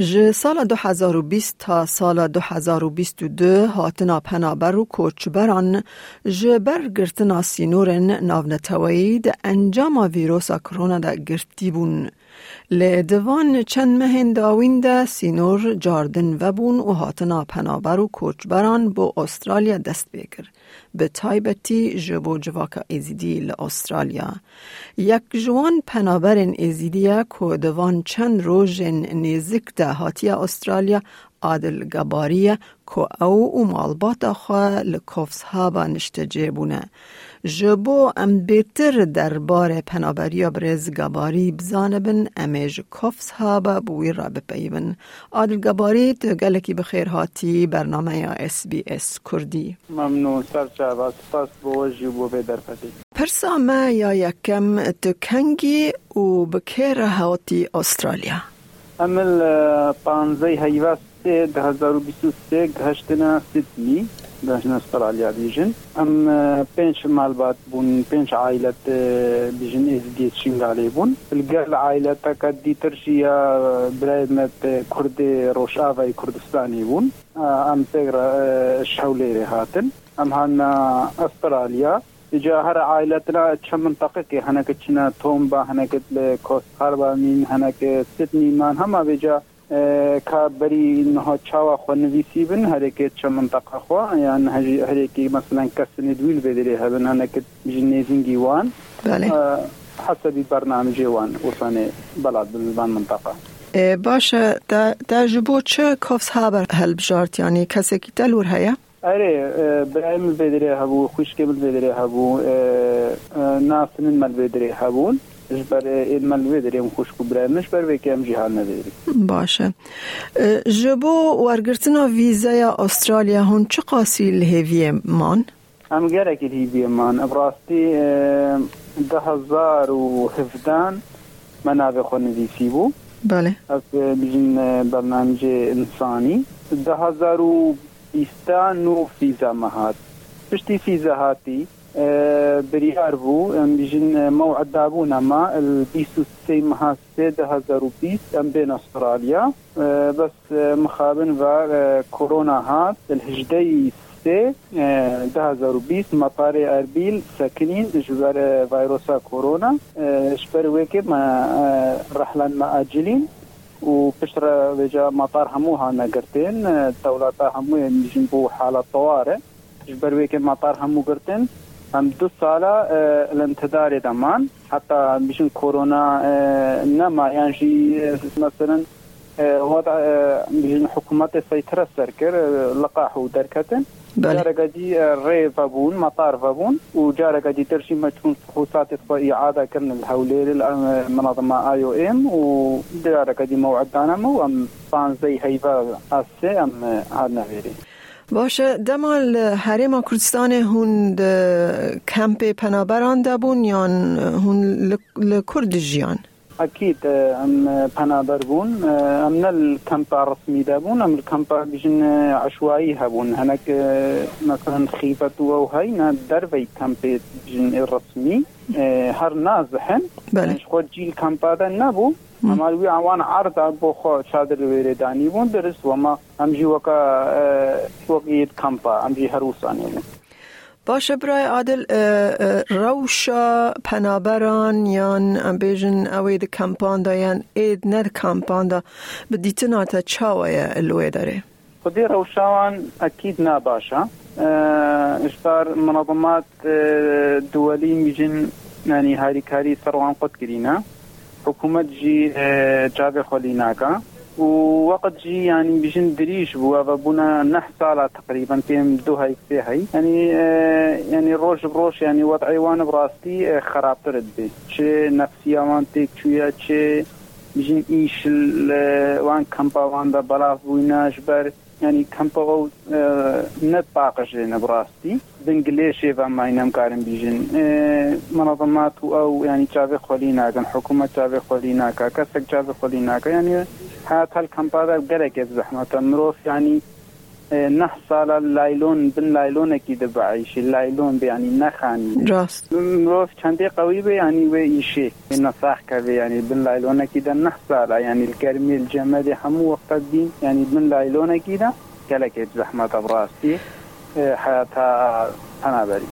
ج سال 2020 تا سال 2022 هاتنا پنابر و کوچبران ج برگرتنا سینورن ناونتوید انجام ویروس کرونا دا گرتی بون. لدوان چند مهن داوین سینور جاردن وبون و هاتنا پنابر و کوچبران با استرالیا دست بکر. به تایبتی جبو جواکا ایزیدی لاسترالیا. یک جوان پنابرن ایزیدیا که دوان چند روژن نیزک ده هاتی استرالیا عادل گباریه که او و مالبات خواه لکوفس ها با نشته جیبونه. جبو ام بیتر درباره پنابریا برز گباری بزانبن امیج کفس ها با بوی را بپیبن. عادل گباری تو گلکی بخیر هاتی برنامه یا اس بی اس کردی. ممنون سرچه و سپاس بو جبو به در پرسا ما یا یکم تو کنگی و بکیر هاتی استرالیا. ئەمل پانزەی هەیواز سێ 2023 گەهشتنا سیدنی دەژنە ئسترالیا دیژن ئەم آه، پێنج مالبات بوون پێنج عیلەت دیژن آه، ئێزدی چنگالی بوون لەگەر لە عیلەتەکە دیترژیە آه، برایەت کوردی ڕۆژاوای کوردستانی بوون ئەم پێگرە شەولێرێ هاتن. ئەم هانا استرالیا. جا هر عائلتنا چه منطقه که هنک چنا تومبا هنک کوست خاربا مین هنک سیدنی مان همه بجا که بری نه چاوا خو نویسی بن هر یک چه منطقه خو یعنی هر یک مثلا کس ندویل بدری هبن انا که جنیزینگی وان بله. حسب برنامج وان وصانه بلد بالبان منطقه. باشه در جبو چه کفس ها هل بجارت یعنی کسی که تلور هیا؟ اره برایم بدری هبو خوشک بدری هبو ناسن مل بدری هبون جبر المال بدریم خوش کو برامش بر وکم جهان نداری باشه جبو ورگرتنا ویزا استرالیا هون چه قاسی الهیوی مان؟ هم گرک الهیوی مان براستی ده هزار و هفدان منابع خونویسی بو بله از بیجن برنامج انسانی ده هزار و بیستا نو فیزا مهات پشتی فیزا هاتی بريار بو ام بيجن موعد دابونا ما البيسو سي مها سيد هزار بيس ام بين استراليا بس مخابن و كورونا هات الهجدي سي ده هزار بيس مطار اربيل ساكنين جبر فيروسا كورونا شبر ويكي ما رحلان ما اجلين وبشرة ديجا مطار هموها نقرتين الدولة تاع هموها نجنبو حالة طوارئ جبر ويكين مطار همو قرتين هم دو سالة آه، الانتظار دمان. حتى بشن كورونا آه، نما يعني آه، مثلا وضع بيشن حكومات سيطرة سركر لقاحو دركتن جارة دي ري فابون مطار فابون وجارة دي ترشي مجكون فحوصات إعادة كرن الهولير المنظمة آي أو إم وجارة دي موعد دانا مو ام زي هيفا أسي أم هادنا غيري باشه دمال حریم کردستان هون کمپ پنابران دبون یا هون لکرد جیان؟ أكيد آه، أم پنا بربون آه، أم امنا الكامبا رسمي دابون أم الكامبا بجن آه، عشوائي هابون هناك مثلا خيفة وهينا دربي كامبي بجن الرسمي هر نازحن بله. شخو جي الكامبا دا نابو اما وی آوان عرض بو خو شادر ویره دانی بون درس وما امجی وکا وقیت کمپا امجی هر بون. باشه برای عادل روشا پنابران ام بیجن اوی ده کمپان دا یان اید ند کمپان دا بدیتنا تا چاوی الوی داره. خودی روشاوان اكيد ناباشا اشبار منظمات دولي ميجن يعني هاري كاري سروان قد كرينا حكومة جي جابي خوليناكا ووقت جي يعني بجن دريش بوا بونا نح سالة تقريبا تيم دو هاي سي هاي يعني آه يعني روج بروش يعني وضعي وانا براستي آه خراب ترد بي چه نفسيا وان تيك چويا چه بجن ايش وان كمبا وان دا بلاف بويناش بر ینی کەمپەوە نەت باقش لێنە بڕاستی. دەنگلێ شێڤ ماینەم کارم بیژن. منەظەمات و ئەو ینی چاوێ خۆلی ناکەن حکوومەت چاوێ خۆلی ناکە کەسێک چاوێ خۆلی ناکە یانە حياتها الكمبارا قرقت زحمة. روس يعني إيه، نحصل اللايلون بن لايلون أكيد بعيش. اللايلون يعني نخان. راست. مروف چندی قوی به یعنی يعني و ایشه نصاح کرده یعنی يعني بن لايلون أكيد نحصل یعنی يعني الگرمی الجمد حمو وقت دین یعنی بن لايلون أكيد. کلکت زحمت راستی إيه، حياتها أنا بري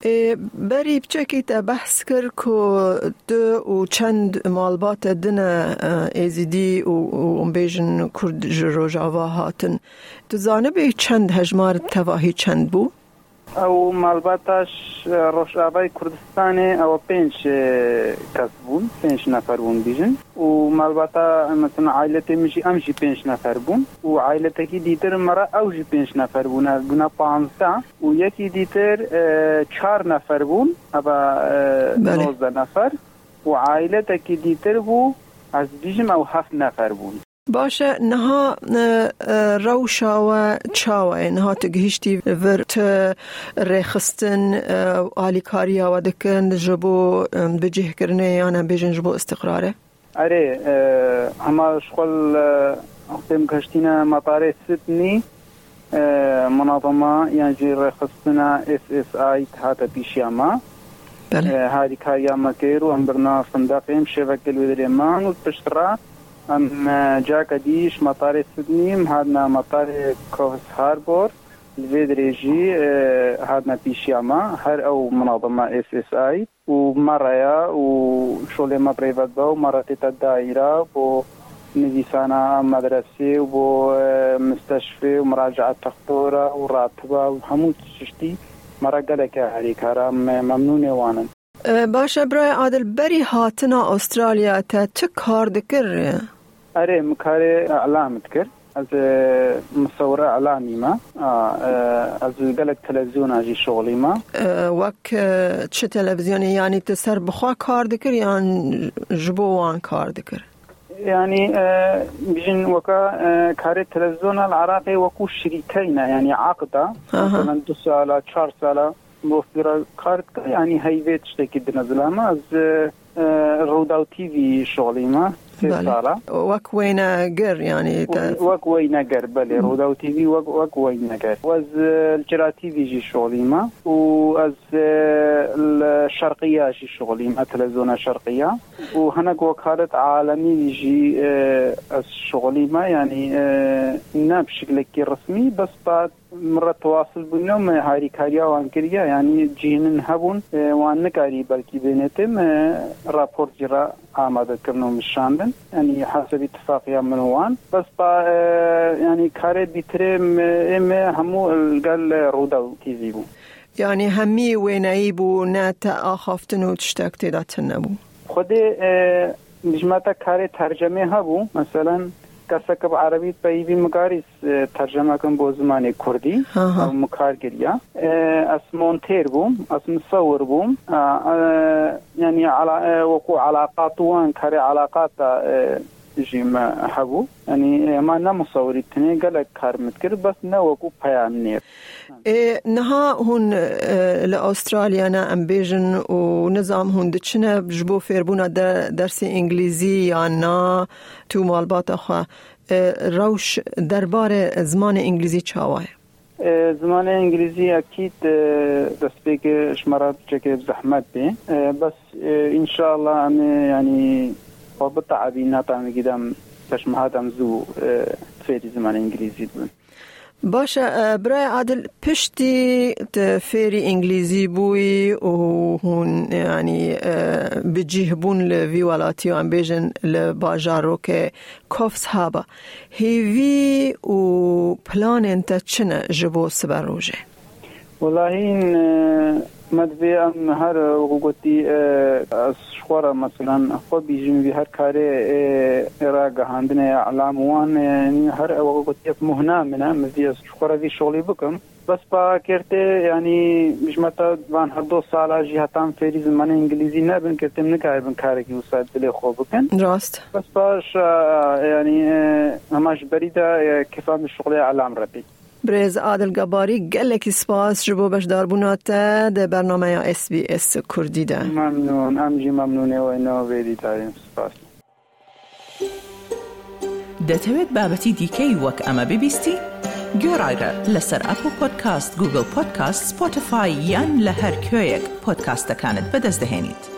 بری بچکی تا بحث کر که دو و چند مالبات دن ایزیدی و ام بیجن کرد روژاوا هاتن تو زانه چند هجمار تواهی چند بو؟ ئەو مالباتاش ڕۆژابای کوردستانێ ئەوە پێنج کەس بوون پێنج نەفەر بوون بیژن. و مالباتا مەسن عیلەتی مژی ئەمژی پێنج نەفەر بوون. و عیلەتەکی دیتر مەرە ئەوژی پێنج نەفەر بوونە گونا پانسا و یەکی دیتر چهار نەفەر بوون ئەبە نۆزدە نەفەر. و عیلەتەکی دیتر بوو ئەس بیژم ئەو هەفت نەفەر بوون. باشه. نها روشا و چاوه. نها تگهشتی ورت رخستن آلیکاریا و دکن جبو بجه کرنه یا بیجن جبو استقراره. اره همه شغل اختم کشتینا مطاره ستنی منظمة يعني رخصتنا اس اس اي تحت بيشياما بله. هذه كاريا مكيرو هم برنا صندوقهم شبكة الودريمان والبشترا ام جاك ديش مطار سيدني هادنا مطار كوهس هاربور الفيدريجي هادنا بيشياما هر او منظمة اس اس اي ومرة وشغل ما بريفات باو مرة الدائرة بو نویسانه مدرسه و مستشفى ومراجعة تخطورة وراتبة وهمو تشتي مرة قالك هاري كارا ممنون وانن باشه برای عادل بری هاتنا استرالیا تا چه کار دکر؟ اره مکار اعلام دکر از مصور اعلامی ما از قلق تلویزیون اجی شغلی ما وک چه تلویزیونی یعنی تسر بخوا کار دکر یا جبو وان کار دکر؟ يعني بيجن وكا كاري تلفزيون العراقي وكو شريكين يعني عقدة مثلا دو سالة شهر سالة موفرة كارت يعني هيفيت شتكي دنزلامة از رودا تي في شغلي ما سارة. وكويناجر يعني وكويناجر بلي رودا و تيفي وكويناجر واز الجرا تيفي جي شغليما واز الشرقية جي شغليما تلفزيون الشرقية وهناك وكالة عالمي جي آه، شغليما يعني آه، نا بشكل رسمي بس بعد مرة تواصل بينهم هاري كاريا وان كريا يعني جينن هبون وان نكاري بلكي بينتم رابورت جرا آماده كرنو مشاندن يعني حسب اتفاقيا من وان. بس با يعني كاري بيترم ام همو قال رودا تيزي بو. يعني همي ويناي بو ناتا آخافتن و تيداتن بو خودي نجمتا كاري ترجمه هبو. مثلا کسک عربی پیوی مکاریس ترجمه کن بو زمان کردی او مکار گریا اس مونتير بوم اس مصور بوم يعني على وقوع علاقات وان كاري علاقات جيما حبو. يعني ما نا نمصوري تني قالك كار متكر بس نا وكو بيان نير إيه، نها هون آه، لأستراليا نا أم بيجن و ونظام هون دتشنا بجبو فيربونا درس إنجليزي يا نا تو مالبات اخوا آه، روش دربار زمان إنجليزي چاواه زمان انگلیزی اکید آه، دست بيك شمارات چکه زحمت بي. بس انشاءالله شاء یعنی وبالطعبي ناطع قدام باش مهاتم زو تفيدي زمان انجليزي بون باشا برای عادل پشتی فيري انجليزي بوي و هون يعني بجيه بون لفي ولاتي وان بيجن لباجارو که كوفس هابا. هيفي و بلان انت چنه؟ جبو سبروجه والله مدوی ام هر وقتی از شخورا مثلا خود بیجیم وی هر کاری را گهاندن اعلام وان هر وقتی مهنا منه مدوی از شخورا وی شغلی بکم بس با کرده یعنی مشمتا وان هر دو سالا جی هتام من انگلیزی نبن کرتم نکای بن کاری که دل خوب بکن. راست. بس باش یعنی همش بریده کفام شغل اعلام ربی برێز ئادلگەباری گەلێکی سپاس ji بۆ بەشداربوونا te دە بەرنمەیە SسBS کوردی de ئەمجی مەمنونەوەی ناوێری داریم سپاس. دەتەوێت بابەتی دیکەی وەک ئەمە ببیستی؟ گۆڕایرە لەسەر ئەپ و پۆدکاست گوگل پۆدکاست سپۆتفاای یان لە هەر کوێیەک پۆدکاستەکانت بەدەستدەێنیت.